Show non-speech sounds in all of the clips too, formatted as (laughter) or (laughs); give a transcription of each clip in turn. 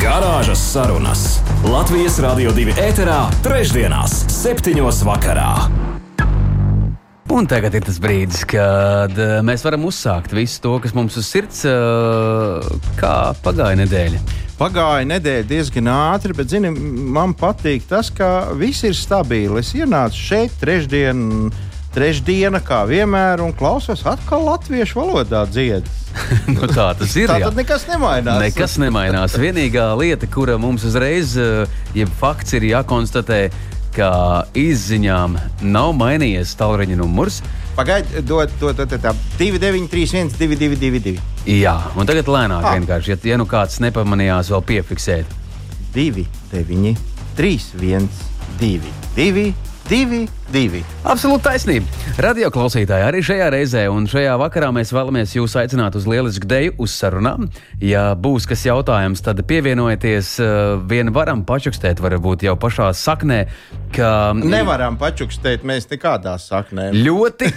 Garāžas sarunas Latvijas Rādio 2 ēterā, trešdienās, septiņos vakarā. Un tagad ir tas brīdis, kad eh, mēs varam uzsākt visu to, kas mums uz sirds, eh, kā pagāja nedēļa. Pagāja nedēļa diezgan ātri, bet zini, man patīk tas, ka viss ir stabili. Es ienācu šeit trešdien, trešdiena, kā vienmēr, un klausos atkal latviešu valodā dziedā. (laughs) nu, tā tas ir. Tā tad nekas nemainās. Nekas nemainās. Vienīgā lieta, kura mums uzreiz, eh, jeb fakts ir jākonstatē, ka izziņām nav mainījies tālruņa numurs. Pagaidiet, dod, dod, dod, 2931, 222. Jā, un tagad lēnāk ah. vienkārši, ja, ja nu kāds nepamanījās vēl piefiksēt. 2, 9, 3, 1, 2, 2, 2, 2. Absolūti taisnība. Radio klausītāji arī šajā reizē un šajā vakarā mēs vēlamies jūs aicināt uz lielisku deju, uz sarunām. Ja būs kas jautājums, tad pievienojieties. Eh, Vienu varam pačukstēt, varbūt jau pašā saknē. Ka... Nevaram pačukstēt, mēs nekādā saknē. Ļoti,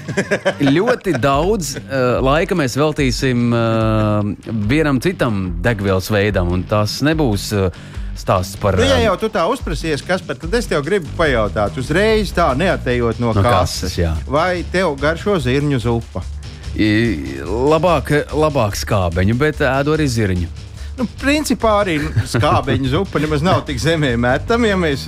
ļoti daudz uh, laika mēs veltīsim uh, vienam citam degvielas veidam, un tas nebūs. Uh, stāsts par. Nu, ja jau tu tā uzprasījies, kas par tad es tev gribu pajautāt, uzreiz tā neatejot no, no kases, kases vai tev garšo zirņu zupa? I, labāk, labāk skābeņu, bet ēdu arī zirņu. Nu, principā arī skābeņa zupa nemaz nav tik zemē metama. Ja mēs,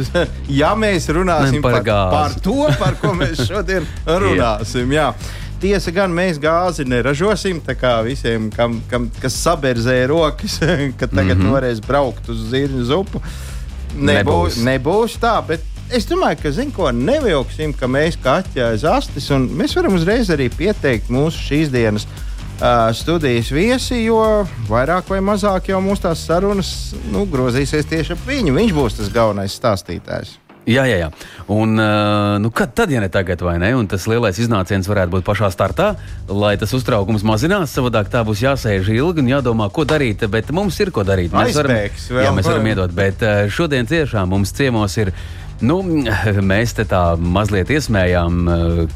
ja mēs runāsim par, par, par to, par ko mēs šodien (laughs) runāsim. jā. Jā. Tiesa gan mēs gāzi neražosim, tā kā visiem, kam, kam, kas saberzē rokas, (laughs) ka tagad mm -hmm. varēs braukt uz zirņu zupu. Nebūs, nebūs. nebūs tā, bet es domāju, ka zin, ko, nevilksim, ka mēs kaķi aiz astes, un mēs varam uzreiz arī pieteikt mūsu šīs dienas uh, studijas viesi, jo vairāk vai mazāk jau mūsu tās sarunas nu, grozīsies tieši ap viņu. Viņš būs tas galvenais stāstītājs. Jā, jā, jā. Un, uh, nu, kad tad, ja ne tagad, vai ne? Un tas lielais iznāciens varētu būt pašā startā, lai tas uztraukums mazinās. Savādāk tā būs jāsēž ilgi un jādomā, ko darīt. Bet mums ir ko darīt. Mēs Aizbēgs, varam, jā, mēs varam iedot. Bet uh, šodien tiešām mums ciemos ir. Nu, (laughs) mēs te tā mazliet iesmējām,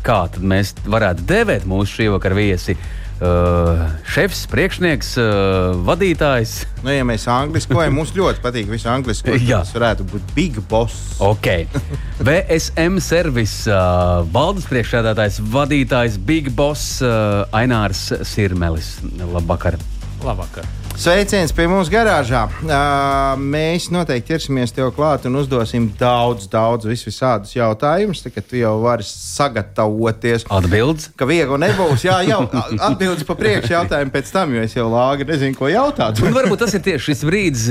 kā mēs varētu dēvēt mūsu šī vakara viesi. Uh, uh, šefs, priekšnieks, uh, vadītājs. Nu, ja mēs angļuiskojam, mums ļoti patīk visu angļuisko. Tas varētu būt Big Boss. Ok. VSM servis uh, valdes priekšsēdētājs, vadītājs Big Boss uh, Ainārs Sirmelis. Labvakar! Labvakar! Sveiciens pie mums garāžā. Uh, mēs noteikti ķersimies tev klāt un uzdosim daudz, daudz visādus jautājumus. Tad tu jau vari sagatavoties. Atbildes. Ka viegli nebūs. Jā, jau atbildes pa priekšu jautājumu pēc tam, jo es jau lāgi nezinu, ko jautāt. un varbūt tas ir tieši šis brīdis.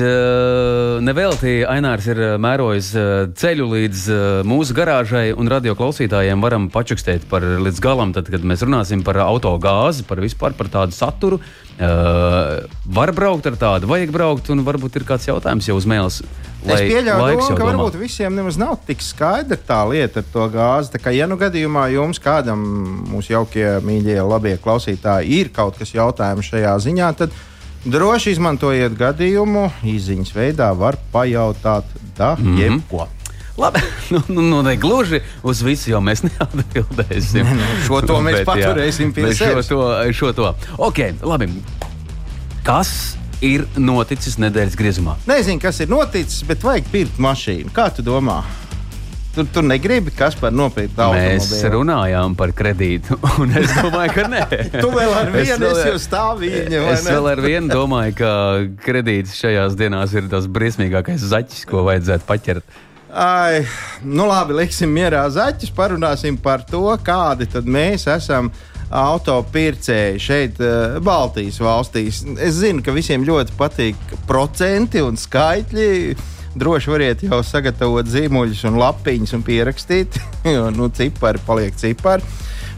Nevelti Ainārs ir mērojis ceļu līdz mūsu garāžai un radio klausītājiem varam pačukstēt par līdz galam, tad, kad mēs runāsim par autogāzi, par vispār par tādu saturu. Uh, var braukt ar tādu, vajag braukt, un varbūt ir kāds jautājums jau uz mēles. Es pieļauju, domu, ka varbūt domā. visiem nemaz nav tik skaidra tā lieta ar to gāzi. Tā kā, ja nu gadījumā jums kādam, mūsu jaukie, mīļie, labie klausītāji, ir kaut kas jautājums šajā ziņā, tad droši izmantojiet gadījumu. Izziņas veidā var pajautāt da mm -hmm. jebko. Labi, (laughs) nu, nu, nu ne gluži uz visu, jo mēs (laughs) neatbildēsim. Ne, nu, šo to mēs Bet, paturēsim pie sevis. Šo to, šo to. Ok, labi. Kas ir noticis nedēļas griezumā? Nezinu, kas ir noticis, bet vajag pirkt mašīnu. Kā tu domā? Tur, tur negribi, kas par nopirkt automobīlu. Mēs runājām par kredītu, (laughs) un es domāju, ka nē. tu vēl ar vienu esi jau stāvīņa. Es ne? vēl ar vienu domāju, ka kredīts šajās dienās ir tas briesmīgākais zaķis, ko vajadzētu paķert. Ai, nu labi, liksim mierā zaķus, parunāsim par to, kādi mēs esam autopircēji šeit, uh, Baltijas valstīs. Es zinu, ka visiem ļoti patīk procenti un skaitļi. Droši variet jau sagatavot zīmuļus un lapiņas un pierakstīt, (laughs) jo nu, cipari paliek cipari.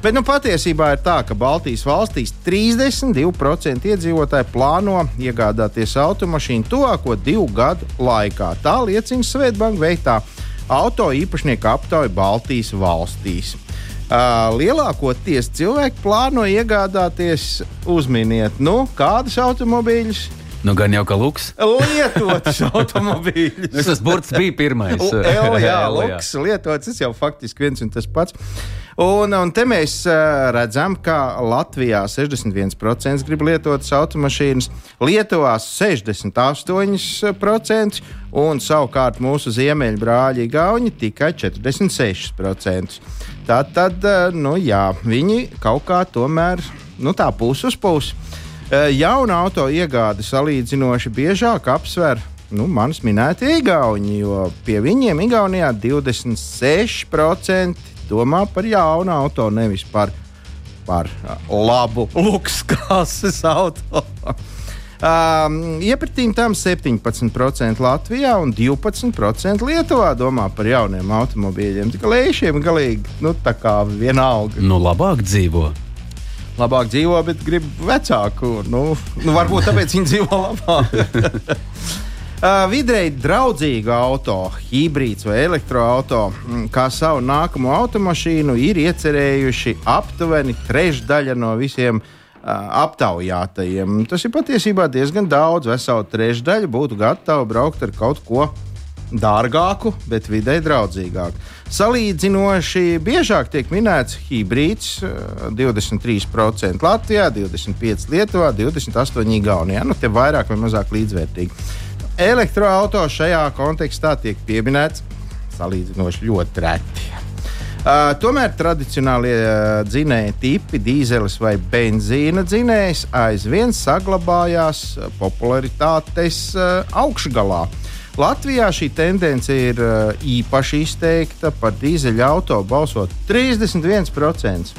Bet nu, patiesībā ir tā, ka Baltijas valstīs 32% iedzīvotāji plāno iegādāties automašīnu tuvāko divu gadu laikā. Tā liecina Svetbanka veiktā auto īpašnieku aptauja Baltijas valstīs. Uh, lielākoties cilvēki plāno iegādāties, uzminiet, nu, kādus automobīļus. Nu, gan jau kā luks. Lietotus (laughs) automobīļus. Tas burts bija pirmais. L, jā, luks, lietots, tas jau faktiski viens un tas pats. Un, un te mēs uh, redzam, ka Latvijā 61% grib lietotas automašīnas, Lietuvā 68% un savukārt mūsu ziemeļbrāļi Gauņi tikai 46%. Tad, tad uh, nu, jā, viņi kaut kā tomēr nu, tā puse uz pusi. Jauna auto iegāde salīdzinoši biežāk apsver nu, manis minētie Igauni, jo pie viņiem Igaunijā 26% domā par jaunu auto, nevis par, par labu luksusklases auto. Um, Iepratīm tam 17% Latvijā un 12% Lietuvā domā par jauniem automobīļiem. Tikai lēšiem galīgi nu, tā kā vienalga. Nu, labāk dzīvo. Labāk dzīvo, bet grib vecāku. Nu, nu, varbūt tāpēc viņi dzīvo labāk. (laughs) Uh, vidēji draudzīgu auto, hibrīds vai elektroautorātu, kā savu nākamo automašīnu, ir iecerējuši aptuveni trešdaļa no visiem uh, aptaujātajiem. Tas ir patiesībā diezgan daudz. Vesela trešdaļa būtu gatava braukt ar kaut ko dārgāku, bet vidē draudzīgāku. Salīdzinoši biežāk tiek minēts hibrīds - 23% Latvijā, 25% Lietuvā, 28% Igaunijā. Nu, tie vairāk vai mazāk līdzvērtīgi. Elektroautorāts šajā kontekstā tiek pieminēts salīdzinoši ļoti reti. Uh, tomēr tradicionālie uh, dzinēji tipi, dīzelis vai benzīna dzinējs, aizvien saglabājās popularitātes uh, augšgalā. Latvijā šī tendence ir uh, īpaši izteikta. Par dīzeļa auto balsot 31%.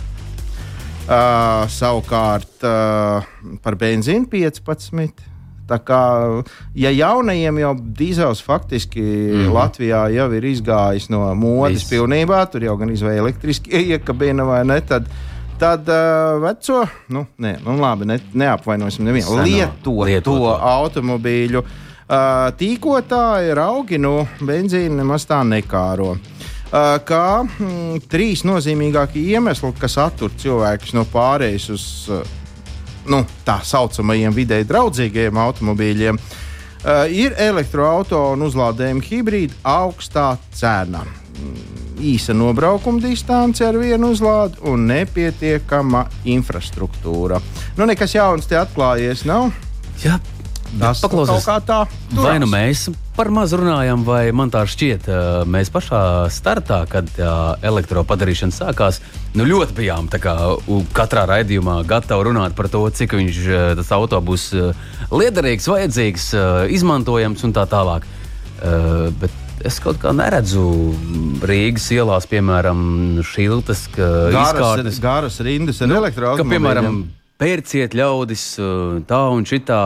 Uh, savukārt uh, par benzīnu 15%. Tā kā, ja jaunajiem jau dīzels faktiski mm. -hmm. Latvijā jau ir izgājis no modes Viss. pilnībā, tur jau gan izvēle elektriski (laughs) iekabina vai ne, tad, tad uh, veco, nu, nē, nu labi, ne, neapvainosim nevienu, lieto, lieto to automobīļu. Uh, tīkotāji raugi no benzīna nemaz tā nekāro. Kā mm, trīs nozīmīgākie iemesli, kas attur cilvēkus no pārējais uz nu, tā saucamajiem vidēji draudzīgajiem automobīļiem, ir elektroautorāta un uzlādējuma hibrīda augstā cena. Īsa nobraukuma distance ar vienu uzlādi un nepietiekama infrastruktūra. Nu, nekas jauns te atklājies, nav? Jā, Tas kaut kā tā. Durās. Vai nu mēs par maz runājam, vai man tā šķiet, mēs pašā startā, kad elektropadarīšana sākās, nu ļoti bijām kā, katrā raidījumā gatavi runāt par to, cik viņš tas auto būs liederīgs, vajadzīgs, izmantojams un tā tālāk. Bet es kaut kā neredzu Rīgas ielās, piemēram, šiltas, garas, garas rindas ar nu, elektroautorātu. Piemēram, pērciet ļaudis tā un šitā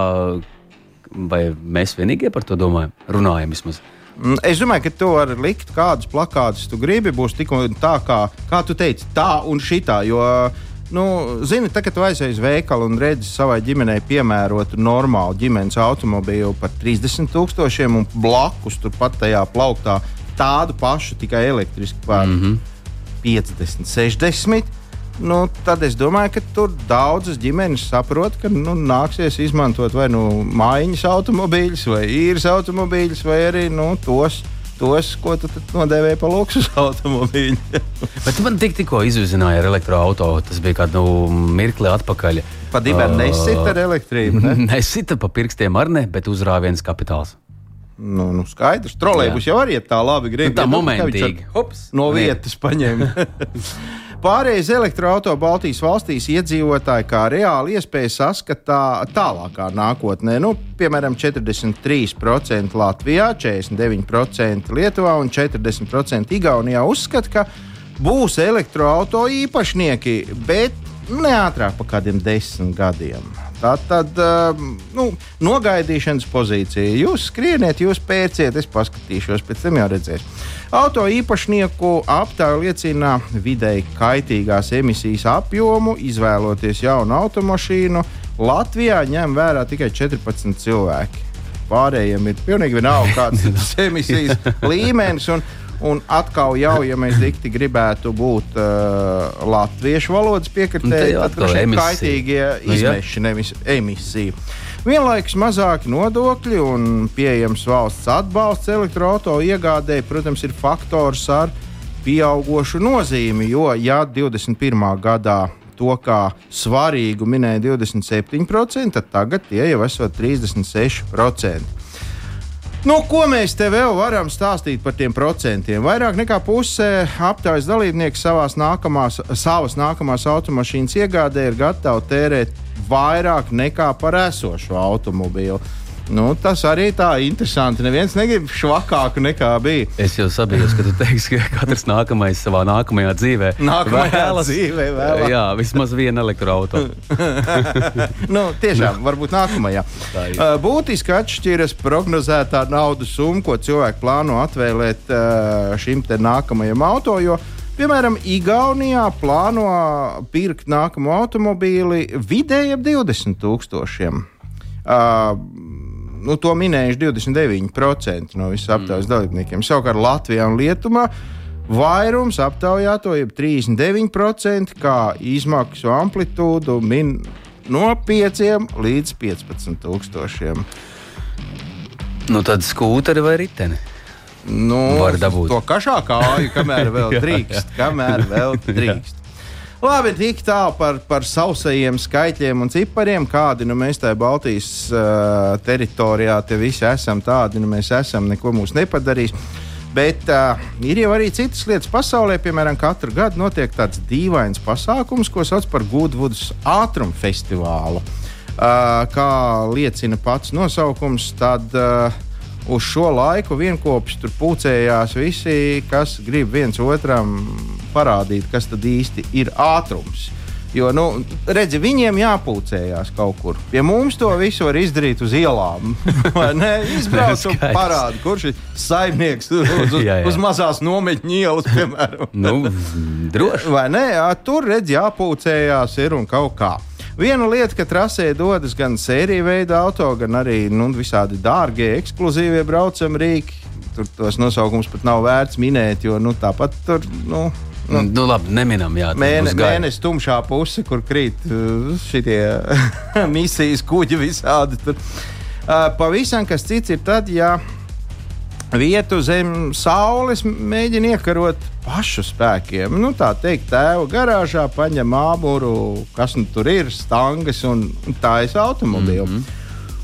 vai mēs vienīgie par to domājam, runājam vismaz. Mm, es domāju, ka tu vari likt kādus plakātus, tu gribi, būs tik un tā, kā, kā tu teici, tā un šitā. Jo, nu, zini, tā, kad tu aizej uz veikalu un redzi savai ģimenei piemērotu normālu ģimenes automobīlu par 30 tūkstošiem un blakus turpat tajā plauktā tādu pašu, tikai elektrisku par mm -hmm. 50, 60 nu, tad es domāju, ka tur daudzas ģimenes saprot, ka nu, nāksies izmantot vai nu mājiņas automobīļus, vai īres automobīļus, vai arī nu, tos. Tos, ko tu nodēvēji par luksus (laughs) automobīļu. Bet tu man tik, tikko izuzināji ar elektroautorātu. Tas bija kāds nu, mirkli atpakaļ. Pa diviem uh, nesita ar elektrību. Ne? (laughs) Nesita pa pirkstiem ar ne, bet uzrāviens kapitāls. Nu, nu skaidrs, trolēļus jau arī tā labi grib. Nu, tā momentīgi. Hops, no vietas paņemt. (laughs) Pārējais elektroautorāta Baltijas valstīs iedzīvotāji kā reāli iespēja saskatā tālākā nākotnē. Nu, piemēram, 43% Latvijā, 49% Lietuvā un 40% Igaunijā uzskata, ka būs elektroautorāta īpašnieki, bet ne ātrāk par kādiem desmit gadiem. Tā tad um, nu, nogaidīšanas pozīcija. Jūs skrieniet, jūs pērciet, es paskatīšos, pēc tam jau redzēs. Auto īpašnieku aptāja liecina vidēji kaitīgās emisijas apjomu, izvēloties jaunu automašīnu. Latvijā ņem vērā tikai 14 cilvēki. Pārējiem ir pilnīgi vienalga, kāds (laughs) ir tas emisijas līmenis. Un, Un atkal, jau, ja mēs dikti gribētu būt uh, latviešu valodas piekritēji, tad tur ir kaitīgie nu, izmeši, nevis emisija. Vienlaikus mazāki nodokļi un pieejams valsts atbalsts elektroautorāta iegādēji, protams, ir faktors ar pieaugušu nozīmi. Jo, ja 21. gadā to kā svarīgu minēja 27%, tad tagad tie jau esot 36%. Nu, ko mēs te vēl varam stāstīt par tiem procentiem? Vairāk nekā puse aptaujas dalībnieku nākamās, savas nākamās automašīnas iegādē ir gatavi tērēt vairāk nekā par esošo automobīlu. Nu, tas arī tā interesanti. Neviens negrib švakāku nekā bija. Es jau saprotu, ka tu teiksi, ka katrs nākamais savā nākamajā dzīvē nākamajā vēlas, dzīvē vēlas. Jā, vismaz vienu elektroautorātu. (laughs) nu, tiešām, varbūt nākamajā. Uh, būtiski atšķiras prognozētā naudas summa, ko cilvēki plāno atvēlēt uh, šim nākamajam auto. Piemēram, Igaunijā plāno pirkt nākamo automobīli vidēji ap 20 tūkstošiem. Uh, nu, to minējuši 29% no visiem aptaujas mm. dalībniekiem. Savukārt Latvijā un Lietuvā vairums aptaujāto ir 39%, kā izmaksu amplitūdu min no 5 līdz 15 tūkstošiem. Nu, tad skūteri vai riteni? Nu, var dabūt to kašā kāju, kamēr (laughs) vēl drīkst. kamēr vēl (laughs) drīkst. Labi, tik tālu par, par sausajiem skaitļiem un cipariem, kādi nu, mēs tajā Baltijas uh, teritorijā te visi esam. Tādi nu, mēs esam, neko mūs nepadarīs. Bet uh, ir jau arī citas lietas pasaulē. Piemēram, katru gadu notiek tāds dīvains pasākums, ko sauc par Goodwoods ātruma festivālu. Uh, kā liecina pats nosaukums, tad uh, uz šo laiku vienopus tur pulcējās visi, kas grib viens otram parādīt, kas tad īsti ir ātrums. Jo, nu, redzi, viņiem jāpūcējās kaut kur. Pie mums to visu var izdarīt uz ielām. (laughs) Izbraukt un parādīt, kurš ir saimnieks uz, uz, (laughs) jā, jā. uz mazās nometņu ielas, piemēram. nu, droši. Vai ne? Tur redz, jāpūcējās ir un kaut kā. Viena lieta, ka trasē dodas gan sēriju veida auto, gan arī nu, visādi dārgie, ekskluzīvie braucami rīki. Tur tos nosaukums pat nav vērts minēt, jo nu, tāpat tur. Nu, Nu, nu, labi, neminam, jā, Mēne, mēnesis tumšā puse, kur krīt uh, šie (laughs) misijas kuģi visādi. Tur. Uh, pavisam kas cits ir tad, ja vietu zem saules mēģina iekarot pašu spēkiem. Nu, tā teikt, tēva garāžā paņem āmuru, kas nu tur ir, stangas un taisa automobīlu. Mm -hmm.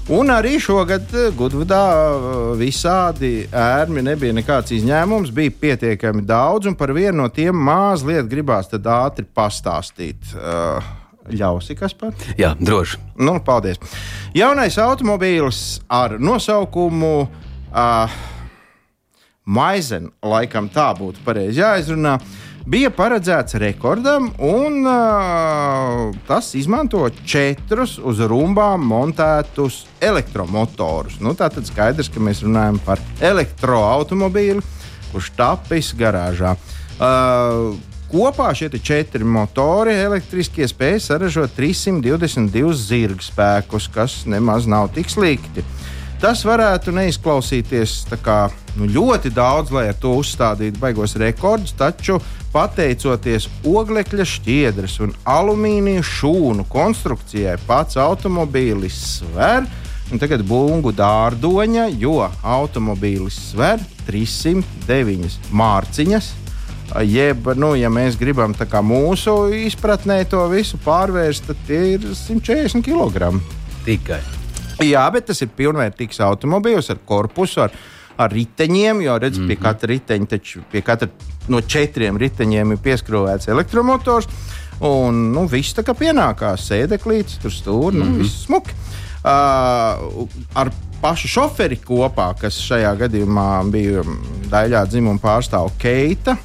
Un arī šogad Gudvudā uh, visādi ērmi nebija nekāds izņēmums, bija pietiekami daudz, un par vienu no tiem mazliet gribās ātri pastāstīt. Uh, Ļausi, kas par? Jā, droši. Nu, paldies. Jaunais automobīls ar nosaukumu uh, Maizen, laikam tā būtu pareizi jāizrunā, bija paredzēts rekordam, un uh, tas izmanto četrus uz rumbām montētus elektromotorus. Nu, tā tad skaidrs, ka mēs runājam par elektroautomobīlu, kurš tapis garāžā. Uh, Kopā šie četri motori elektriskie spēj saražot 322 zirga spēkus, kas nemaz nav tik slikti. Tas varētu neizklausīties kā, nu, ļoti daudz, lai ar to uzstādītu baigos rekordus, taču pateicoties oglekļa šķiedras un alumīnija šūnu konstrukcijai, pats automobīlis sver. Tagad bungu dārdoņa, jo automobīlis sver 309 mārciņas. Jeb, nu, ja mēs gribam mūsu izpratnē to visu pārvērst, tad tie ir 140 kg. Tikai. Jā, bet tas ir pilnvērtīgs automobīls ar korpusu, ar, ar riteņiem. Jo redz, mm -hmm. pie mhm. katra riteņa, taču pie katra no četriem riteņiem ir pieskrāvēts elektromotors. Un nu, viss tā kā pienākās, sēdeklītis, tur stūri, nu, mm -hmm. viss smuki. Uh, ar pašu šoferi kopā, kas šajā gadījumā bija daļā dzimuma pārstāvja Keita.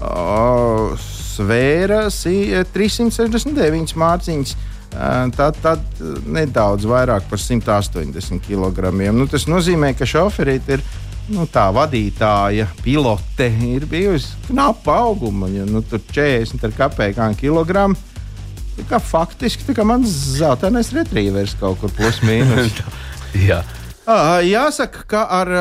Uh, svēra 369 mārciņas. Tad, tad nedaudz vairāk par 180 kg. Nu, tas nozīmē, ka šoferīt ir nu, tā vadītāja, pilote ir bijusi knapa auguma. Ja, nu, tur 40 kapekām kilogramu. Kā faktiski tā kā mans zeltainais retrīvers kaut kur plus (laughs) mīnus. Jā. Jāsaka, ka ar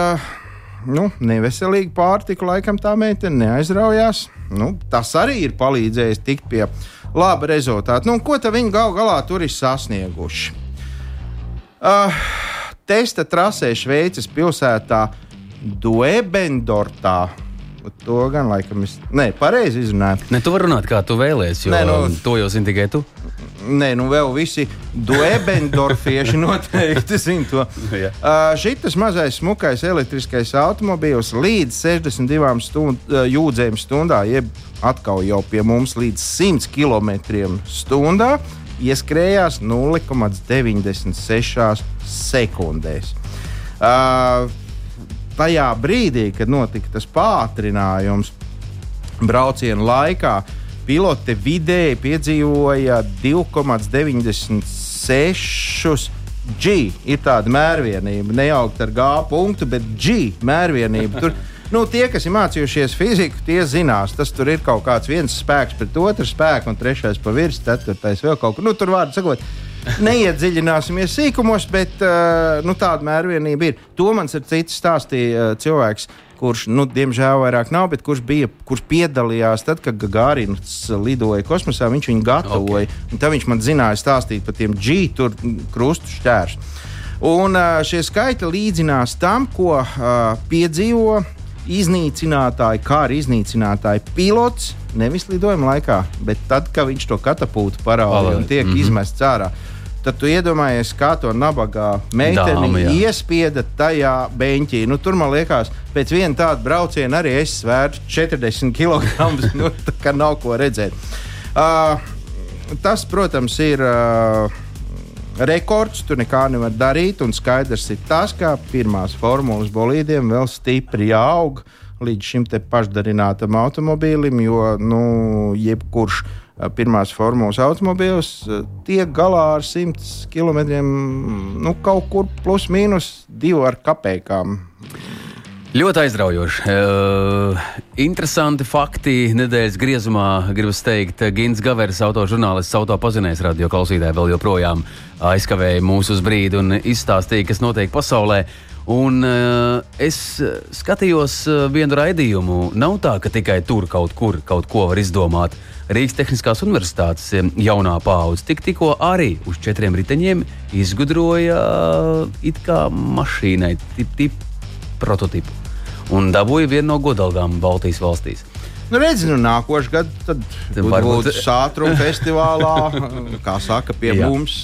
nu, neveselīgu pārtiku laikam tā meitene neaizraujās. Nu, tas arī ir palīdzējis tikt pie laba rezultāta. Nu, ko viņi gal galā tur ir sasnieguši? Uh, testa trasē Šveices pilsētā Duebendortā. To gan laikam es. Nē, pareizi izrunāju. Ne, tu vari runāt, kā tu vēlēsies, jo Nē, nu, to jau zini tikai tu. Nē, nu vēl visi duebendorfieši (laughs) noteikti zina to. uh, Šis mazais smukais elektriskais automobīls līdz 62 stund, uh, jūdzēm stundā, jeb atkal jau pie mums līdz 100 km/h, ieskrējās 0,96 sekundēs. Uh, tajā brīdī, kad notika tas pātrinājums brauciena laikā, pilote vidēji piedzīvoja 2,96 G. Ir tāda mērvienība, nejaukt ar G punktu, bet G mērvienība. Tur, nu, tie, kas ir mācījušies fiziku, tie zinās, tas tur ir kaut kāds viens spēks pret otru spēku, un trešais pa virsmu, ceturtais vēl kaut kur. Nu, tur vārdu sakot, Neiedziļināsimies sīkumos, bet uh, nu, tāda mērvienība ir. To man ir cits stāstīja uh, cilvēks, kurš, nu, diemžēl, vairs nav, bet kurš bija, kurš piedalījās tad, kad Gārins lidoja kosmosā. Viņš viņu gatavoja. Okay. Tad viņš man zināja stāstīt par tiem G krustu šķēršļiem. Un uh, šie skaitļi līdzinās tam, ko uh, piedzīvo iznīcinātāji, kā arī iznīcinātāji pilots. Nevis lidojuma laikā, bet tad, kad viņš to katapultu parādīja un tiek mm -hmm. izmests ārā tad tu iedomājies, kā to nabagā meiteni Dāma, jā. iespieda tajā beņķī. Nu, tur man liekas, pēc viena tāda brauciena arī es svērtu 40 kg. (laughs) nu, tā kā nav ko redzēt. Uh, tas, protams, ir. Uh, Rekords tur nekā nevar darīt, un skaidrs ir tas, ka pirmās formulas bolīdiem vēl stipri jāaug līdz šim pašdarinātam automobīlim, jo nu, jebkurš pirmās formulas automobīls tiek galā ar 100 km nu, kaut kur plus mīnus 2 ar kapekām. Ļoti aizraujoši. Uh, interesanti fakti nedēļas griezumā. Gribas teikt, Gins Gavers, autožurnālists, autopazinējs radio klausītāji, vēl joprojām aizkavēja mūsu uz brīdi un izstāstīja, kas notiek pasaulē. Un, uh, es skatījos vienu raidījumu. Nav tā, ka tikai tur kaut kur kaut ko var izdomāt. Uh, Rīgas Tehniskās Universitātes jaunā paudze. Tik, tikko arī uz četriem riteņiem izgudroja it kā mašīnai tip, tip prototipu. Un dabūja vienu no godalgām Baltijas valstīs. Nu, redzi, nu, nākošais gads tad tad varbūt būs Sātruma festivālā, (laughs) kā saka, pie mums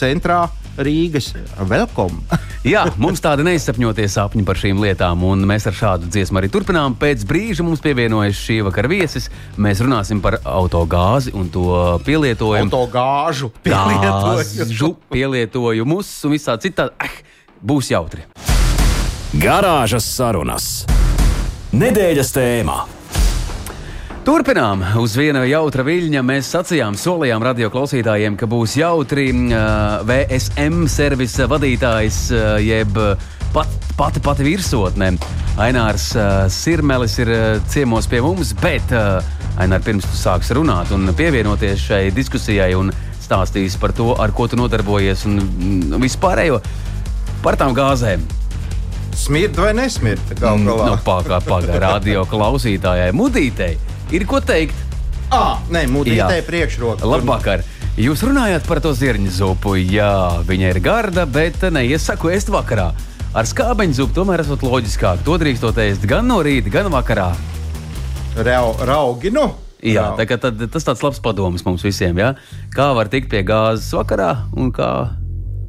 centrā Rīgas. Welcome! (laughs) Jā, mums tāda neizsapņotie sapņi par šīm lietām, un mēs ar šādu dziesmu arī turpinām. Pēc brīža mums pievienojas šī vakara viesis. Mēs runāsim par autogāzi un to pielietojumu. Autogāžu pielietojumu. (laughs) pielietojumus un visā citā. Eh, būs jautri. Garāžas sarunas. Nedēļas tēmā. Turpinām uz viena jautra viļņa. Mēs sacījām, solījām radio klausītājiem, ka būs jautri uh, VSM servisa vadītājs, uh, jeb pat, pati pati virsotne. Ainārs uh, Sirmelis ir uh, ciemos pie mums, bet uh, Ainār, pirms tu sāks runāt un pievienoties šai diskusijai un stāstīs par to, ar ko tu nodarbojies un mm, vispārējo par tām gāzēm. Smird vai nesmird? Mm, nu, Pagaidām, pagaidām, (laughs) radio klausītājai, mudītei ir ko teikt. Ah, nē, mūžītē priekšroka. Labvakar! Jūs runājāt par to zirņu zupu. Jā, viņa ir garda, bet neiesaku ēst vakarā. Ar skābeņu zupu tomēr esat loģiskāk. To drīkstot ēst gan no rīta, gan vakarā. Rau, raugi, nu! Jā, tā, tad, tas tāds labs padoms mums visiem. Ja? Kā var tikt pie gāzes vakarā un kā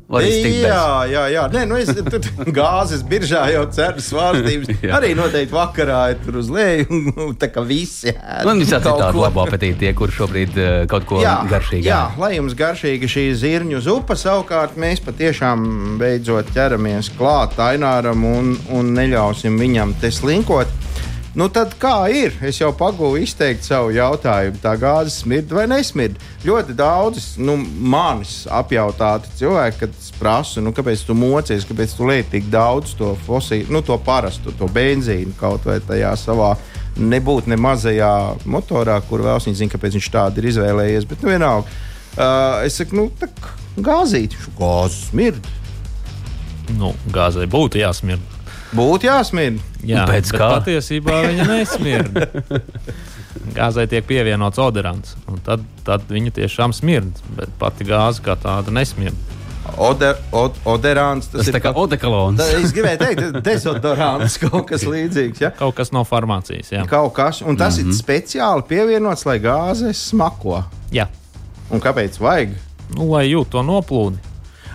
Jā, jā, jā. Nē, nu es tur (laughs) gāzes biržā jau ceru svārstības. (laughs) arī noteikti vakarā ir tur uz leju. (laughs) Nu, tā kā visi. Man visā citādi labu apetīti tie, kur šobrīd uh, kaut ko jā, garšīgu. Jā, lai jums garšīga šī zirņu zupa, savukārt mēs patiešām beidzot ķeramies klāt Aināram un, un neļausim viņam te slinkot. Nu, tad kā ir? Es jau pagūvu izteikt savu jautājumu. Tā gāze smird vai nesmird? Ļoti daudz nu, manis apjautāti cilvēki, kad es prasu, nu, kāpēc tu mocies, kāpēc tu lieti tik daudz to fosīlu, nu, to parastu, to benzīnu kaut vai tajā savā. Nebūt ne mazajā motorā, kur vēl viņš zina, kāpēc viņš tādu ir izvēlējies. Bet, nu, vienalga, uh, es saku, nu, tā gāzīt, gāzes smird. Nu, gāzei būtu jāsmird. Būtu jāsmird. Jā, Pēc bet kā? patiesībā viņa nesmird. (laughs) Gāzei tiek pievienots oderants, un tad, tad viņa tiešām smird, bet pati gāze kā tāda nesmird. Oder, od, oderāns tas, Tas ir tā kā odekalons. Tā, (laughs) es gribēju teikt, dezodorants (laughs) kaut kas līdzīgs. Ja? Kaut kas no farmācijas. Jā, Kaut kas, un tas mm -hmm. ir speciāli pievienots, lai gāze smako. jā. Un kāpēc vajag? Nu, lai jūtu to noplūdi.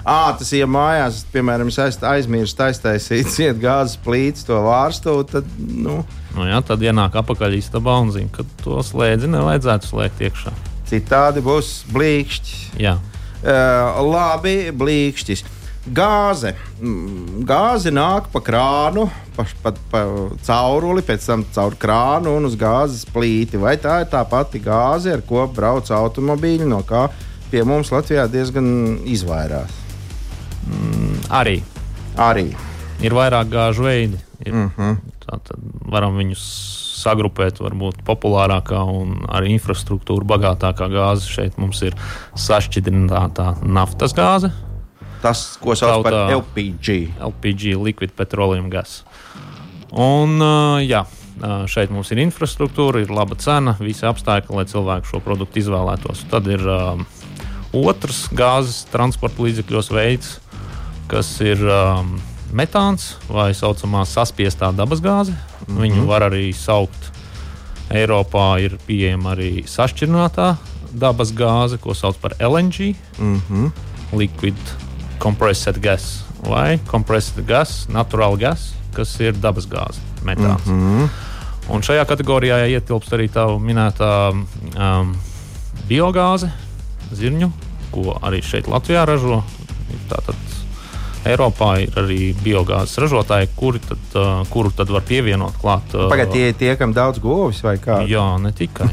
À, tas ir mājās, piemēram, aiz- aizmirsu aiztaisīt ciet gāzes plīts, to vārstu. Tad, nu, Nu, jā, tad ienāk apakaļ istabā un zina, ka to slēdzi nevajadzētu slēgt iekšā. citādi būs blīkšķis. Jā, Uh, labi, blīkšķis. Gāze. Mm, Gāze nāk pa krānu, pa, pa, pa cauruli, pēc tam caur krānu un uz gāzes plīti. Vai tā ir tā pati gāze, ar ko brauc automobīļi, no kā pie mums Latvijā diezgan izvairās? Arī Arī. ir vairāk gāžu veidi. Ir, Mm -hmm. Tad varam viņus sagrupēt, varbūt populārākā un ar infrastruktūru bagātākā gāze. Šeit mums ir sašķidrinātā naftas gāze, Tas, ko sauc par LPG. LPG, liquid petroleum gas. Un, uh, jā, uh, šeit mums ir infrastruktūra, ir laba cena, visi apstākļi, lai cilvēki šo produktu izvēlētos. Tad ir um, otrs gāzes transporta līdzekļos veids, kas ir um, metāns vai tā saucamā saspiestā dabasgāze. Mm -hmm. Viņu var arī saukt. Eiropā ir pieejama arī sašķirinātā dabas gāze, ko sauc par LNG Mm -hmm. liquid compressed gas vai compressed gas, natural gas, kas ir dabas gāze, metāns. Mm Mhm. -hmm. Un šajā kategorijā ietilpst arī tā minētā um, biogāze, zirņu, ko arī šeit Latvijā ražo. Tātad Eiropā ir arī biogāzes ražotāji, kuri tad, kuru tad var pievienot klāt. Pagaidiet, tie ir tie, kam daudz govis vai kā? Jā, ne tikai.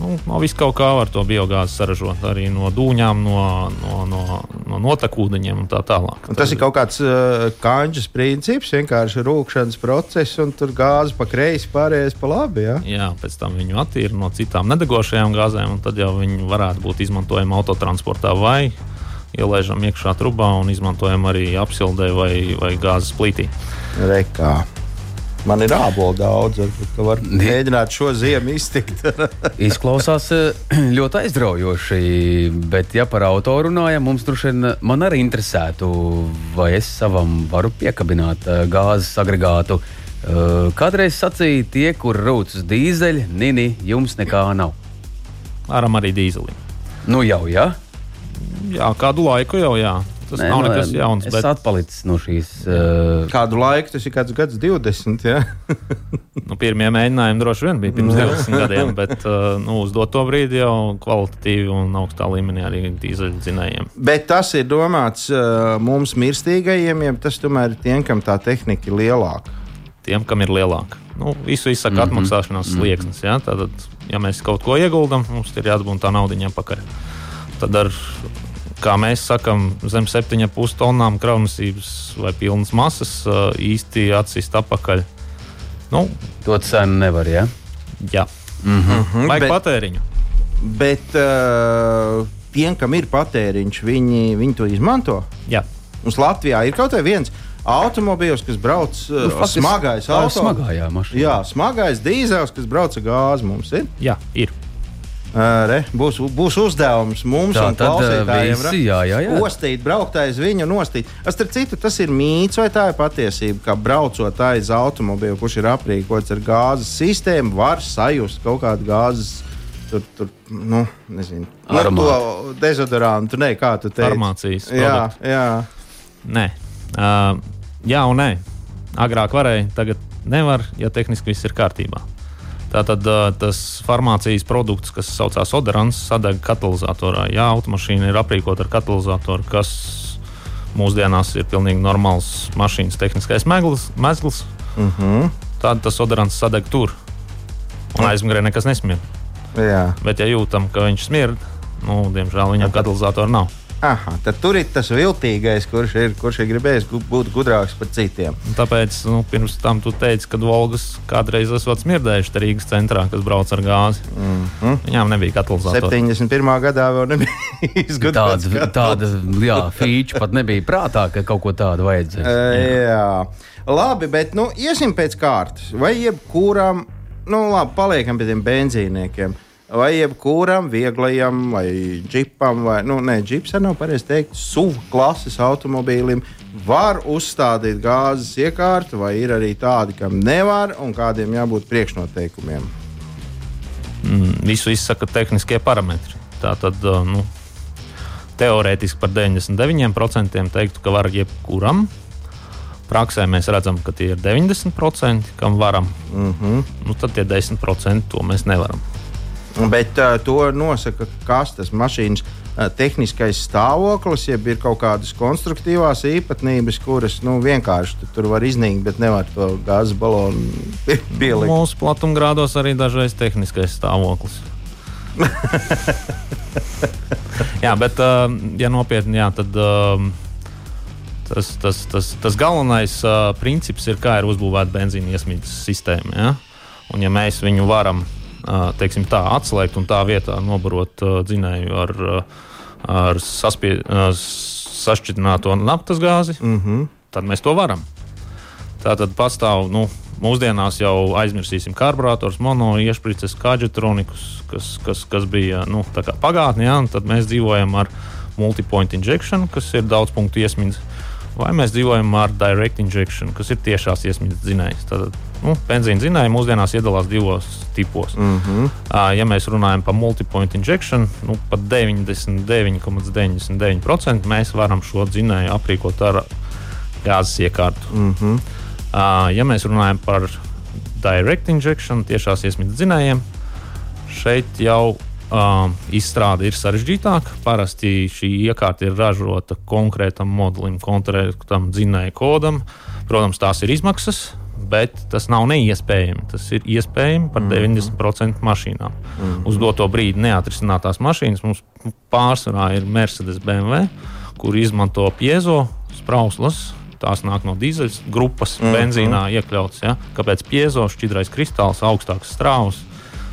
Nu, no vis kaut kā var to biogāzi saražot arī no dūņām, no, no, no, no notekūdeņiem un tā tālāk. Un tas ir kaut kāds uh, kanģis princips, vienkārši rūkšanas process, un tur gāze pa kreisi, pārējais pa labi. Ja? Jā, pēc tam viņu attīra no citām nedegošajām gāzēm, un tad jau viņi varētu būt izmantojami autotransportā vai ielaižam iekšā trubā un izmantojam arī apsildē vai, vai gāzes plītī. Rekā. Man ir ābolu daudz, varbūt ka var mēģināt šo ziemu iztikt. (laughs) Izklausās eh, ļoti aizraujoši, bet, ja par auto runājam, mums droši vien man arī interesētu, vai es savam varu piekabināt eh, gāzes agregātu. Eh, Kādreiz sacīja, tie, kur rūc uz dīzeļa, nini, jums nekā nav. Varam arī dīzelim. Nu jau, jā. Jā, kādu laiku jau jā. Tas Nē, nav nekas jauns. Es Bet, atpalicis no šīs. Uh, Kādu laiku tas ir kāds gads, 20. Ja? (laughs) nu, pirmie mēģinājumi droši vien bija pirms 20 gadiem, bet uh, nu, uz doto brīdi jau kvalitatīvi un augstā līmenī arī dīzeļdzinējiem. Bet tas ir domāts uh, mums mirstīgajiem, ja tas tomēr ir tiem, kam tā tehnika ir lielāka. tiem, kam ir lielāka. Nu, visu izsaka mm -hmm. atmaksāšanās slieksnis. Ja? Tad, ja mēs kaut ko ieguldām, mums ir jāatgūst tā nauda atpakaļ. Tad, ar, kā mēs sakām, zem 7,5 tonnām kravnesības vai pilnas masas īsti atsist atpakaļ. Nu, to cenu nevar, jā. jā, Mm -hmm. Mhm, vajag bet- patēriņu. Bet uh, tiem, kam ir patēriņš, viņi, viņi to izmanto. Jā. Mums Latvijā ir kaut vai viens automobīls, kas brauc Nu, faktiski smagais tā ir auto. smagājā mašīna. Jā, smagais dīzels, kas brauc ar gāzi mums ir. Jā, ir. Re, būs, būs uzdevums mums tad, klausītājiem. visi, jā, jā, jā. Ostīt, braukt aiz viņu, nostīt. Es starp citu, tas ir mīts vai tā ir patiesība, ka braucot aiz automobīlu, kurš ir aprīkots ar gāzes sistēmu, var sajust kaut kādu gāzes. Tur, tur, nu, nezinu, nu, Aromātu. to dezodorantu, ne, kā tu teici. Farmācijas Jā, jā. Nē, uh, jā un nē. Agrāk varēja, tagad nevar, ja tehniski viss ir kārtībā. Tātad tas farmācijas produkts, kas saucās Oderants, sadeg katalizatorā. Jā, automašīna ir aprīkota ar katalizatoru, kas mūsdienās ir pilnīgi normāls mašīnas tehniskais meglis, mezgls. Uh -huh. Tad tas Oderants sadeg tur. Un aizmugurē nekas nesmird. jā. Bet, ja jūtam, ka viņš smird, nu, diemžēl viņam katalizatoru nav. Aha, tad tur ir tas viltīgais, kurš ir, kurš ir gribējis būt gudrāks par citiem. Tāpēc nu, pirms tam tu teici, ka Volgas kādreiz esot smirdējuši Rīgas centrā, kas brauc ar gāzi. Mm -hmm. Viņām nebija katalizators. 71. gadā vēl nebija (laughs) izgudrots. Tāda, tāda jā, feature pat nebija prātā, ka kaut ko tādu vajadzēs. Uh, jā. Labi, bet nu, iesim pēc kārtas. Vai jebkuram, nu labi, paliekam pie tiem benzīniekiem vai jebkuram vieglajam, vai džipam, vai nu, ne, džips nav pareizi teikt, SUV klases automobīlim var uzstādīt gāzes iekārtu, vai ir arī tādi, kam nevar un kādiem jābūt priekšnoteikumiem. Mm, visu izsaka tehniskie parametri. Tā tad uh, nu, teorētiski par 99% teiktu, ka var jebkuram. Praksē mēs redzam, ka tie ir 90%, kam varam. Mm -hmm. nu, tad tie 10% to mēs nevaram. Bet uh, to nosaka kas tas mašīnas uh, tehniskais stāvoklis, jeb ir kaut kādas konstruktīvās īpatnības, kuras nu, vienkārši tu, tur var iznīkt, bet nevar to gāzes balonu pielikt. Mūsu platumgrādos arī dažreiz tehniskais stāvoklis. (laughs) jā, bet, uh, ja nopietni, jā, tad uh, tas, tas, tas, tas galvenais uh, princips ir, kā ir uzbūvēta benzīna iesmītas sistēma. Ja? Un, ja mēs viņu varam teiksim, tā, atslēgt un tā vietā nobarot dzinēju ar, ar saspie, sašķidrināto naftas gāzi, mm -hmm. tad mēs to varam. Tā tad pastāv. Nu, Mūsdienās jau aizmirsīsim karburators, mono, iešprices, kāģetronikus, kas, kas, kas bija nu, pagātnē, ja, tad mēs dzīvojam ar multipoint injection, kas ir daudz punktu iesmīgs vai mēs dzīvojam ar direct injection, kas ir tiešās iesmītas dzinējs. Tad nu, benzīna dzinēji mūsdienās iedalās divos tipos. Mm -hmm. uh, ja mēs runājam par multipoint injection, nu, pat 99,99% ,99 mēs varam šo dzinēju aprīkot ar gāzes iekārtu. Mm -hmm. uh, ja mēs runājam par direct injection, tiešās iesmītas dzinējiem, šeit jau Um, izstrāde ir sarežģītāka. Parasti šī iekārta ir ražota konkrētam modelim, konkrētam dzinēju kodam. Protams, tās ir izmaksas, bet tas nav neiespējami. Tas ir iespējams par 90% mhm. mašīnām. Mm -hmm. Uz doto brīdi neatrisinātās mašīnas mums pārsvarā ir Mercedes BMW, kur izmanto piezo sprauslas. Tās nāk no dīzeļa grupas, mm -hmm. benzīnā iekļauts. Ja? Kāpēc piezo šķidrais kristāls, augstāks strāvas,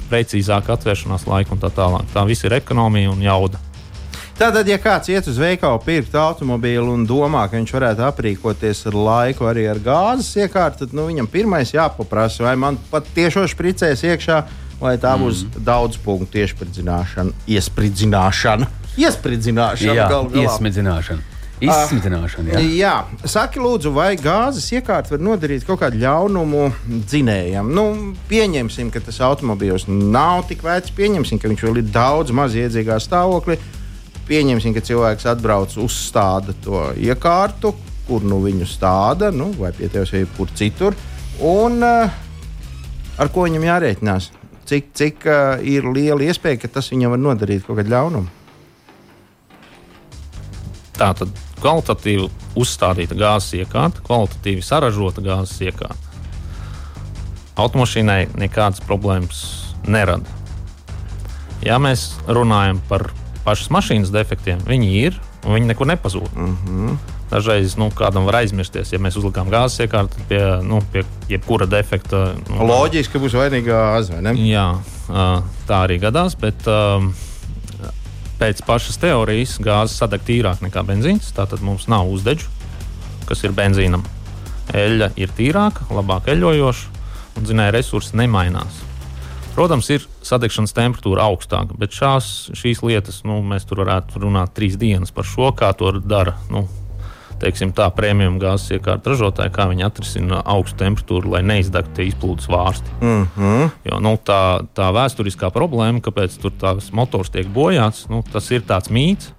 precīzāka atvēršanās laika un tā tālāk. Tā viss ir ekonomija un jauda. Tātad, ja kāds iet uz veikalu, pirkt automobīlu un domā, ka viņš varētu aprīkoties ar laiku arī ar gāzes iekārtu, tad nu, viņam pirmais jāpaprasa, vai man pat tiešo špricēs iekšā, vai tā mm. būs daudz punktu iespridzināšana, iespridzināšana. Iespridzināšana, Jā, iespridzināšana. Izsmitināšana. Jā. jā, saki, lūdzu, vai gāzes iekārta var nodarīt kaut kādu ļaunumu dzinējam? Nu, pieņemsim, ka tas automobilis nav tik vecs, pieņemsim, ka viņš vēl ir daudz maz iedzīgā stāvoklī. Pieņemsim, ka cilvēks atbrauc uzstāda to iekārtu, kur nu viņu stāda, nu, vai pie tevis vai kur citur. Un uh, ar ko viņam jārēķinās? Cik, cik uh, ir liela iespēja, ka tas viņam var nodarīt kaut kādu ļaunumu? Tā tad kvalitatīvi uzstādīta gāzes iekārta, kvalitatīvi saražota gāzes iekārta. Automašīnai nekādas problēmas nerada. Ja mēs runājam par pašas mašīnas defektiem, viņi ir un viņi nekur nepazūd. Mm -hmm. Dažreiz nu, kādam var aizmirsties, ja mēs uzlikām gāzes iekārtu pie, nu, pie jebkura defekta. Nu, Loģiski, ka būs vainīga ne? Jā, tā arī gadās. Bet, um, pēc pašas teorijas gāze sadeg tīrāk nekā benzīns. Tātad mums nav uzdeģu, kas ir benzīnam. Eļļa ir tīrāka, labāk eļļojoša, un zinēja resursi nemainās. Protams, ir sadegšanas temperatūra augstāka, bet šās, šīs lietas nu, mēs tur varētu runāt trīs dienas par šo, kā to dara nu, teiksim, tā premium gāzes iekārta ražotāji, kā viņi atrisina augstu temperatūru, lai neizdegtu izplūdes vārsti. Mm -hmm. jo, nu, tā, tā vēsturiskā problēma, kāpēc tur tās motors tiek bojāts, nu, tas ir tāds mīts.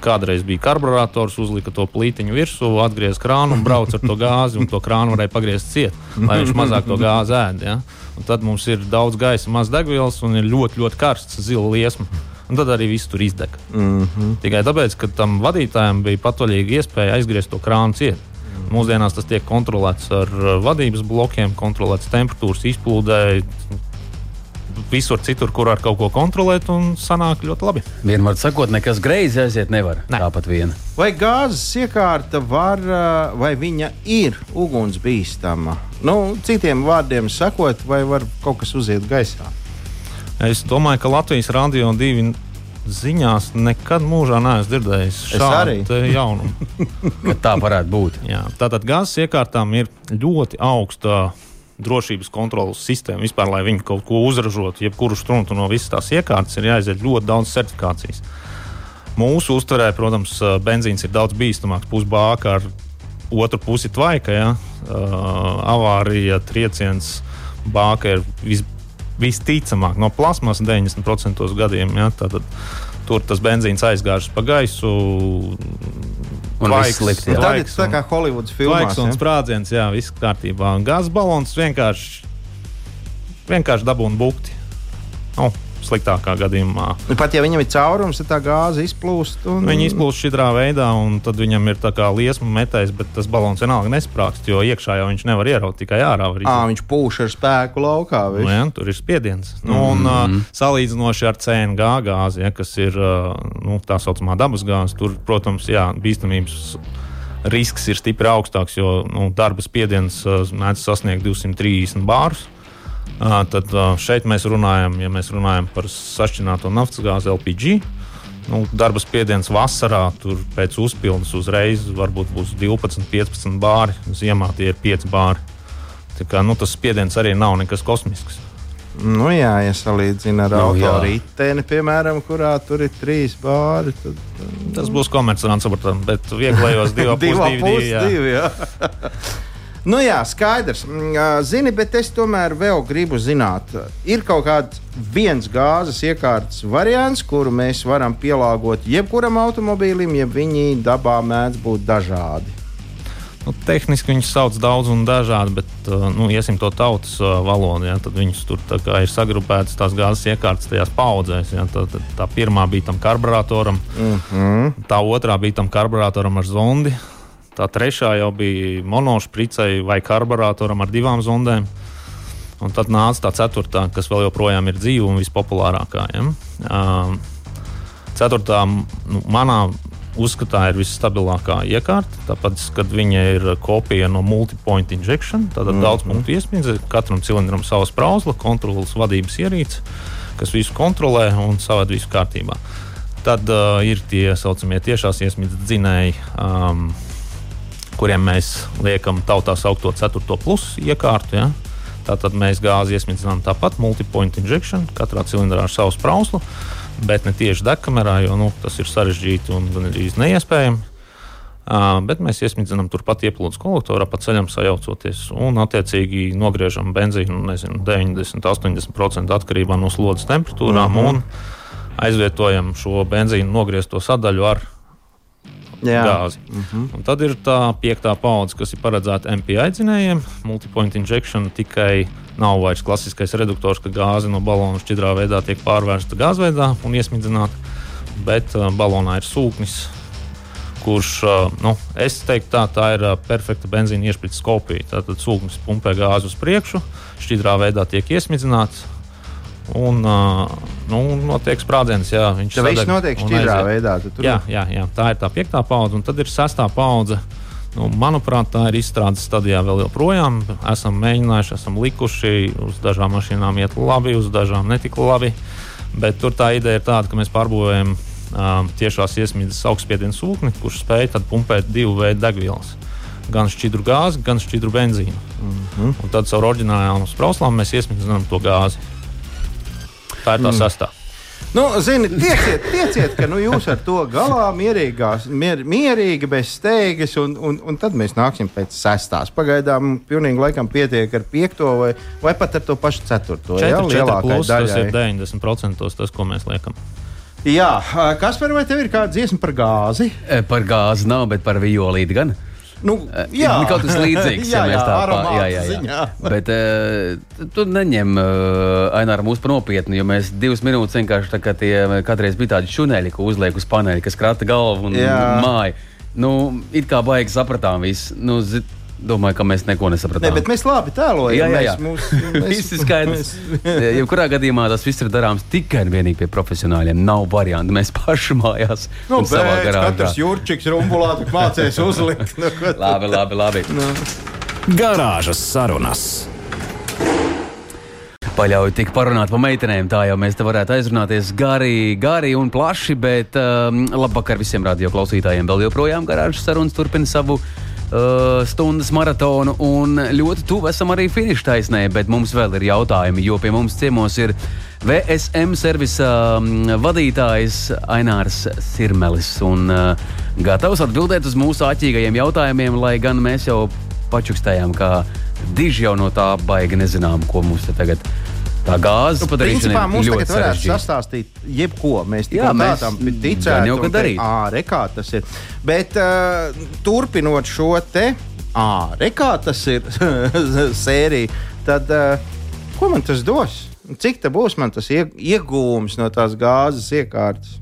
Kādreiz bija karburators, uzlika to plītiņu virsū, atgriezās krānu un brauca ar to gāzi, un to krānu varēja pagriezt ciet, lai viņš mazāk to gāzi ēd. Ja? Un tad mums ir daudz gaisa, maz degvielas un ir ļoti, ļoti karsts zila liesma un tad arī viss tur izdeg. Mm -hmm. Tikai tāpēc, ka tam vadītājam bija patvaļīga iespēja aizgriezt to krānu ciet. Mm. Mūsdienās tas tiek kontrolēts ar uh, vadības blokiem, kontrolēts temperatūras izplūdē. visur citur, kur var kaut ko kontrolēt, un sanāk ļoti labi. Vienmēr sakot, nekas greizi aiziet nevar. Ne. Tāpat viena. Vai gāzes iekārta var, uh, vai viņa ir ugunsbīstama? Nu, citiem vārdiem sakot, vai var kaut kas uziet gaisā? Es domāju, ka Latvijas radio divi ziņās nekad mūžā neesmu dzirdējis šādu jaunumu. (laughs) Tā varētu būt. Jā, tātad gāzes iekārtām ir ļoti augsta drošības kontrolas sistēma. Vispār, lai viņi kaut ko uzražotu, jebkuru strunu no visas tās iekārtas, ir jāiziet ļoti daudz certifikācijas. Mūsu uztverē, protams, benzīns ir daudz bīstamāks. Pusbāka ar otru pusi tvaika, ja? uh, avārija, trieciens, bāka ir vis, visticamāk no plasmas 90% gadījumā. Ja? Tātad, tur tas benzīns aizgāžas pa gaisu. Un viss slikti, jā. Tad ir tvaiks tā un- kā Holivudas filmās. Laiks un ja? sprādziens, jā, viss kārtībā. Un Gāzes balons vienkārši, vienkārši dabūna bukti. Nu, sliktākā gadījumā. Nu, Pat ja viņam ir caurums, tad tā gāze izplūst. Un... Viņi izplūst šādā veidā, un tad viņam ir tā kā liesma metais, bet tas balons vienalga nesprāgst, jo iekšā jau viņš nevar ieraut, tikai ārā var À, izraut. viņš pūš ar spēku laukā. Nu, jā, tur ir spiediens. Nu, un, uh, salīdzinoši ar CNG gāzi, ja, kas ir uh, nu, tā saucamā dabas gāze, tur, protams, jā, bīstamības risks ir stipri augstāks, jo nu, darba spiediens uh, mēdz sasniegt 230 bārus. Tad šeit mēs runājam, ja mēs runājam par sašķināto naftas gāzi LPG. Nu, darba spiediens vasarā, tur pēc uzpildes uzreiz varbūt būs 12, 15 bāri. Ziemā tie ir 5 bāri. Tā kā, nu, tas spiediens arī nav nekas kosmisks. Nu, jā, ja salīdzina ar Nu, autoritēni, piemēram, kurā tur ir trīs bāri, tad Tas būs saprotam, bet vieglajos divos (laughs) divā (laughs) (laughs) Nu jā, skaidrs. Mm, Zini, bet es tomēr vēl gribu zināt, ir kaut kāds viens gāzes iekārtas variants, kuru mēs varam pielāgot jebkuram automobīlim, ja viņi dabā mēdz būt dažādi. Nu, tehniski viņus sauc daudz un dažādi, bet, nu, iesim to tautas valodu, ja, tad viņus tur ir sagrupētas tās gāzes iekārtas tajās paudzēs. Ja, tā, tā, tā pirmā bija tam karburatoram, Mm -hmm. tā otrā bija tam karburatoram ar zondi, tā trešā jau bija monošpricei vai karburatoram ar divām zondēm. Un tad nāca tā ceturtā, kas vēl joprojām ir dzīva un vispopulārākā. Ja? Um, ceturtā, nu, manā uzskatā, ir visstabilākā iekārta. Tāpēc, kad viņa ir kopija no multipoint injection, tad mm -hmm. daudz punktu iesprūdzi, katram cilindram savs prausla, kontrolas vadības ierīce, kas visu kontrolē un savādi visu kārtībā. Tad uh, ir tie saucamie tiešās iesmītas dzinēji. Um, kuriem mēs liekam tautā saukto 4. plus iekārtu. Ja? Tātad mēs gāzi iesmidzinām tāpat, multipoint injection, katrā cilindrā ar savu sprauslu, bet ne tieši degkamerā, jo nu, tas ir sarežģīti un gandrīz neiespējami. Uh, bet mēs iesmidzinām turpat ieplūdes kolektorā, pa ceļam sajaucoties un, attiecīgi, nogriežam benzīnu nezinu, 90-80% atkarībā no slodzes temperatūrām Mhm. un aizvietojam šo benzīnu nogriezto sadaļu ar Jā, gāzi. Mm -hmm. Un tad ir tā piekta paudze, kas ir paredzēta MPI dzinējiem. Multipoint injection tikai nav vairs klasiskais reduktors, ka gāze no balona šķidrā veidā tiek pārvērsta gāzveidā un iesmidzināta. Bet uh, balonā ir sūknis, kurš, uh, nu, es teiktu, tā, tā ir uh, perfekta benzīna iešpricas kopija. Tātad sūknis pumpē gāzi uz priekšu, šķidrā veidā tiek iesmidzināts. Un nu, notiek sprādziens, jā, viņš viss sadeg notiek šķidrā veidā. Tur Jā, jā, jā, tā ir tā piekta paudze, un tad ir sestā paudze. Nu, manuprāt, tā ir izstrādes stadijā vēl joprojām. Esam mēģinājuši, esam likuši, uz dažām mašīnām iet labi, uz dažām netik labi. Bet tur tā ideja ir tāda, ka mēs pārbūvējam um, tiešās iesmīdas augstspiedienu sūkni, kurš spēj pumpēt divu veidu degvielas. Gan šķidru gāzi, gan šķidru benzīnu. Mm -hmm. Un tad caur oriģinālām sprauslām mēs iesmidzinām to gāzi. Tā ir tā mm. sastā. Nu, zini, tieciet, tieciet, ka nu, jūs ar to galā mierīgās, mier, mierīgi, bez steigas, un, un, un tad mēs nāksim pēc sestās. Pagaidām pilnīgi laikam pietiek ar piekto vai, vai pat ar to pašu ceturto. jā, 4, 4 lielākai plus, tas daļai. ir 90% tas, ko mēs liekam. Jā, kas par vai tev ir kāda dziesma par gāzi? Par gāzi nav, bet par violīti gan. Nu, Jā, kaut kas līdzīgs. (laughs) jā, jā, tā aromāta jā, jā, jā. ziņā. Bet uh, tu neņem uh, Aināru mūsu par nopietnu, jo mēs divas minūtes vienkārši tā kā tie kādreiz bija tādi šuneļi, ko uzliek uz paneļa, kas krata galvu un Jā. māju. Nu, it kā baigi sapratām visu. Nu, zi, domāju, ka mēs neko nesapratām. Ne, bet mēs labi tēlojam. Jā, jā, jā. Mēs, mūs, (laughs) mēs, Viss ir skaidrs. Jebkurā gadījumā tas viss ir darāms tikai un vienīgi pie profesionāļiem. Nav variantu. Mēs paši mājās. Nu, un savā bet garāžā. katrs jūrčiks rumbulātu mācēs uzlikt. Nu, ko- Labi, labi, labi. Garāžas sarunas. Paļauju tik parunāt par meitenēm, tā jau mēs te varētu aizrunāties gari, gari un plaši, bet um, labvakar visiem radio klausītājiem. Vēl joprojām garāžas sarunas turpina savu uh, stundas maratonu un ļoti tuvu esam arī finiša taisnē, bet mums vēl ir jautājumi, jo pie mums ciemos ir VSM servisa um, vadītājs Ainārs Sirmelis. Un uh, gatavs atbildēt uz mūsu āķīgajiem jautājumiem, lai gan mēs jau pačukstējām, ka diži jau no tā baigi nezinām, ko mums te tagad tā gāzes Nu, padarīšana ir mums ļoti tagad varētu sarežģīta. sastāstīt jebko. Mēs tikai gan ticētu. jau, te-. Ā, re, kā tas ir. Bet uh, turpinot šo te, ā, re, kā tas ir (laughs) sēriju, tad uh, ko man tas dos? Cik tā būs man tas ie- iegūms no tās gāzes iekārtas?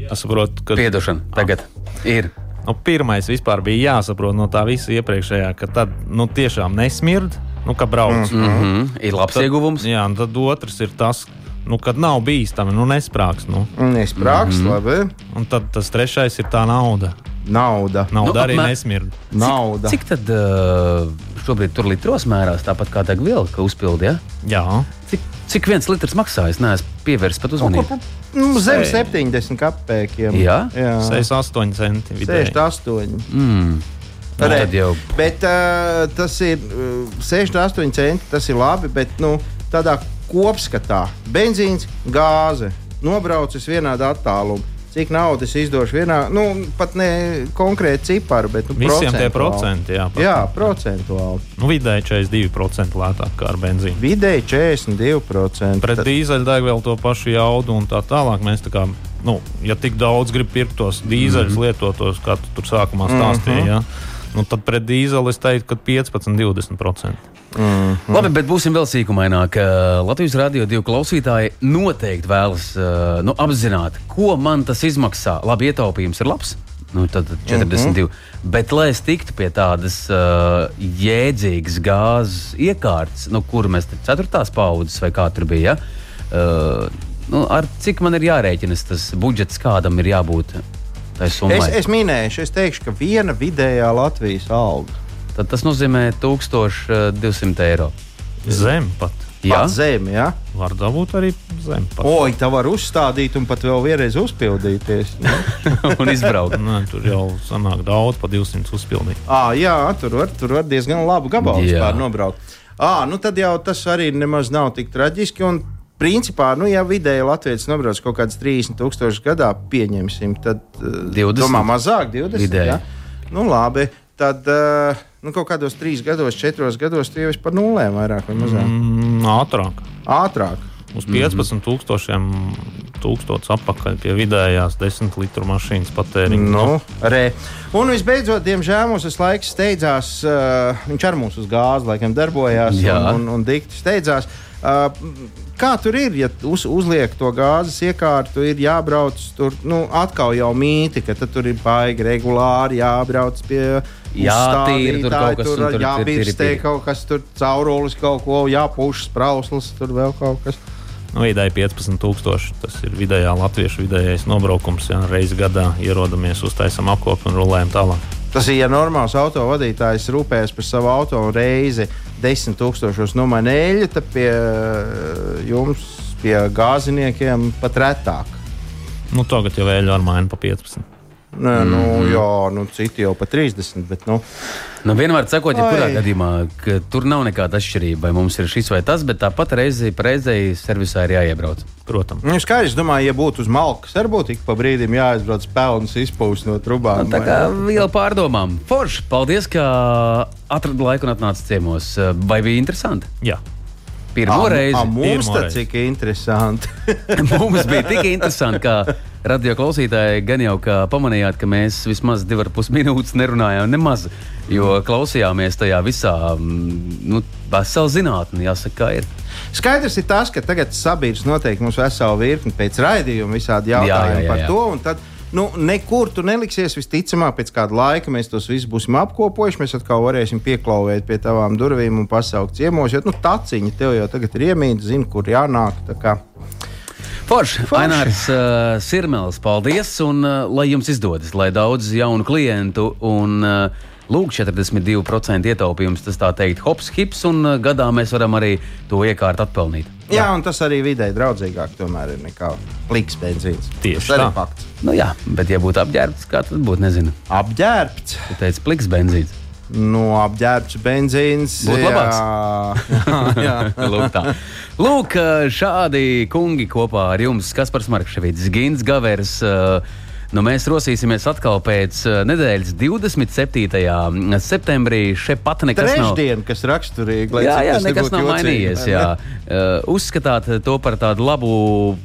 Jāsaprot, ka Piedošana tagad ir. nu, pirmais vispār bija jāsaprot no tā visa iepriekšējā, ka tad nu, tiešām nesmird, nu, ka brauc. Mm. Mm -hmm. Ir labs tad, ieguvums. Jā, un tad otrs ir tas, nu, kad nav bīstami, nu, nesprāgs. Nu. Nesprāgs, mm -hmm. labi. Un tad tas trešais ir tā nauda. Nauda. Nauda Nu, nu, arī apmēr- nesmird. Nauda. Cik tad uh, šobrīd tur litros mērās, tāpat kā degviela, ka uzpildi? Ja? Jā, Cik, cik viens litrs maksā? Es neesmu pievērsis pat uzmanību. Nu, zem Sei. 70 kopēkiem. Jā? Jā. 68 centi vidēji. 68. Mm. Nu, Re. jau Bet uh, tas ir uh, 68 centi. Tas ir labi, bet nu, tādā kopskatā benzīns, gāze, nobraucis vienādā attālumā. Cik naudas izdošu vienā, nu, pat ne konkrēti ciparu, bet nu, Visiem tie procentuāli. procenti, jā. pat. Jā, procentuāli. Nu, vidēji 42% lētāk kā ar benzīnu. Vidēji 42%. Pret Tad- dīzeļdegvielu to pašu jaudu un tā tālāk. Mēs tā kā, nu, ja tik daudz grib pirkt tos dīzeļus, mm. lietotos, kā tu tur sākumā stāstīji, ja, nu, tad pret dīzeli es teiktu, ka 15-20%. Mm. Labi, bet būsim vēl sīkumaināk. Uh, Latvijas radio divi klausītāji noteikti vēlas uh, nu, apzināt, ko man tas izmaksā. Labi, ietaupījums ir labs. Nu, tad 42. Mm -hmm. Bet, lai es tiktu pie tādas uh, jēdzīgas gāzes iekārtas, nu, kur mēs tur ceturtās paudzes vai kā tur bija, ja? uh, nu, ar cik man ir jārēķinas tas budžets, kādam ir jābūt tai summai? Es, es minēšu, es teikšu, ka viena vidējā Latvijas alga. Tad tas nozīmē 1200 eiro. Zem pat. Jā, Pat zemi, ja? Var dabūt arī zem pat. Oi, tā var uzstādīt un pat vēl vienreiz uzpildīties. Nu. (laughs) un izbraukt. Nē, tur jau sanāk daudz, pa 200 uzpildīt. À, jā, tur var, tur var diezgan labu gabalu Jā. vispār nobraukt. À, nu tad jau tas arī nemaz nav tik traģiski. Un, principā, nu, ja vidēji Latvijas nobrauc kaut kādas 30,000 gadā, pieņemsim, tad eh, 20. domā mazāk, 20. Vidēji. Ja? Nu, labi. Tad uh, nu, kaut kādos trīs gados, četros gados tu jau esi par nulēm vairāk vai mazāk. Mm. Mm, ātrāk. Ātrāk. Uz 15,000 tūkstošiem atpakaļ pie vidējās 10 litru mašīnas patēriņa. Nu, re. Un visbeidzot, diemžēl mums tas laiks steidzās. Uh, viņš ar mums uz gāzi laikam darbojās Jā. un, un, un dikti steidzās. Uh, kā tur ir, ja uz, uzliek to gāzes iekārtu, ir jābrauc tur nu, atkal jau mīti, ka tad tur ir baigi regulāri jābrauc pie. Jātīra tur kaut kas, tur, tur- tiri. kaut kas, tur caurulis kaut ko, jāpūš sprauslis, tur vēl kaut kas. Nu, vidēji 15,000. Tas ir vidējā latviešu vidējais nobraukums. Jā, reizi gadā ierodamies, uztaisām apkopu un rulējam tālāk. Tas ir, ja normāls autovadītājs rūpējas par savu auto un reizi desmit tūkstošos nomaina eļļu, tad pie eh, jums, pie gāziniekiem, pat retāk. Nu, tagad jau vēļu ar mainu pa 15. Nē, nu, jā, nu, citi jau pa 30. Bet, nu, Nu, vienmēr sakot, ja kurā gadījumā ka tur nav nekāda atšķirība, vai mums ir šis vai tas, bet tāpat reizi reizei servisā ir jāiebrauc. Protams. nu, skaidrs, domāju, ja būtu uz malkas, arī būtu ik pa brīdim jāizbrauc pelnas izpūst no trubām. Nu, Tā kā viela pārdomām. Forši, paldies, ka atradi laiku un atnāci ciemos. Vai bija interesanti? Jā. Pirmo reizi mums tas cik interesanti. (laughs) mums bija tik interesanti, ka (laughs) radio klausītāji gan jau pamanījāt, ka mēs vismaz divas ar pus (laughs) minūtes nerunājām nemaz, jo klausījāmies tajā visā, mm, nu, vesela zinātnē, jāsaka, kā ir. Skaidrs ir tas, ka tagad sabiedrības noteikti mums veselu virkni pēc raidījuma visādi jautājumi Jā, jā, jā, par jā. to. un Tad nu, nekur tu neliksies. Visticamāk, pēc kāda laika mēs tos visus būsim apkopojuši. Mēs atkal varēsim pieklauvēt pie tavām durvīm un pasaukt ciemos. Jo nu, taciņa tev jau tagad ir iemīta, zina, kur jānāk. Forši, Ainārs uh, Sirmels, paldies! Un uh, lai jums izdodas, lai daudz jaunu klientu un uh, lūk, 42% ietaupījums, tas tā teikt, hops, hips, un uh, gadā mēs varam arī to iekārt atpelnīt. Jā, un tas arī vidē draudzīgāk tomēr ir nekā pliks benzīns. Tieši tas tā. fakts. Nu jā, bet ja būtu apģērbts, kā tad būtu, nezinu. Apģērbts. Tu teici, pliks benzīns. No apģērbts benzīns. Būtu labāks. (laughs) Jā, (laughs) jā. Lūk. Lūk, šādi kungi kopā ar jums, Kaspars Markevits, Gins Gavers. uh, Nu, mēs rosīsimies atkal pēc uh, nedēļas 27. septembrī. Šeit pat nekas nav. Trešdien, kas raksturīgi, lai Jā, jā, nekas nav jocīgi, mainījies. Jā. Uh, (laughs) uzskatāt to par tādu labu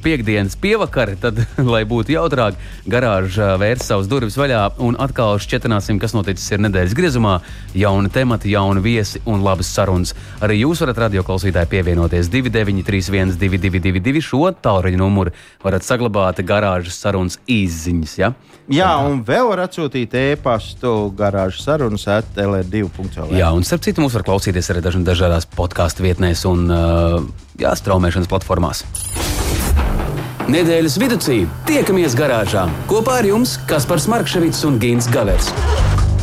piekdienas pievakari, tad, (laughs) lai būtu jautrāk, garāžā vērs savus durvis vaļā un atkal šķetināsim, kas noticis ir nedēļas griezumā. Jauni temati, jauni viesi un labas sarunas. Arī jūs varat radioklausītāji pievienoties 2931, 222, šo tālruņa numuru varat saglabāt garāžas sarunas izziņas. Ja? Jā, un vēl var atsūtīt e-pastu garāžas sarunas atl2.lv. Jā, un starp citu, mūs var klausīties arī dažādās podkāstu vietnēs un jā, straumēšanas platformās. Nedēļas vidū tiekamies garāžā kopā ar jums Kaspars Markevits un Gins Gavers.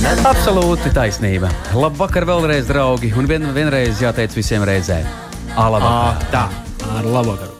Absolūti taisnība. Labvakar vēlreiz, draugi, un vien, vienreiz jāteic visiem reizē. Alabā! Tā. Ar labāku.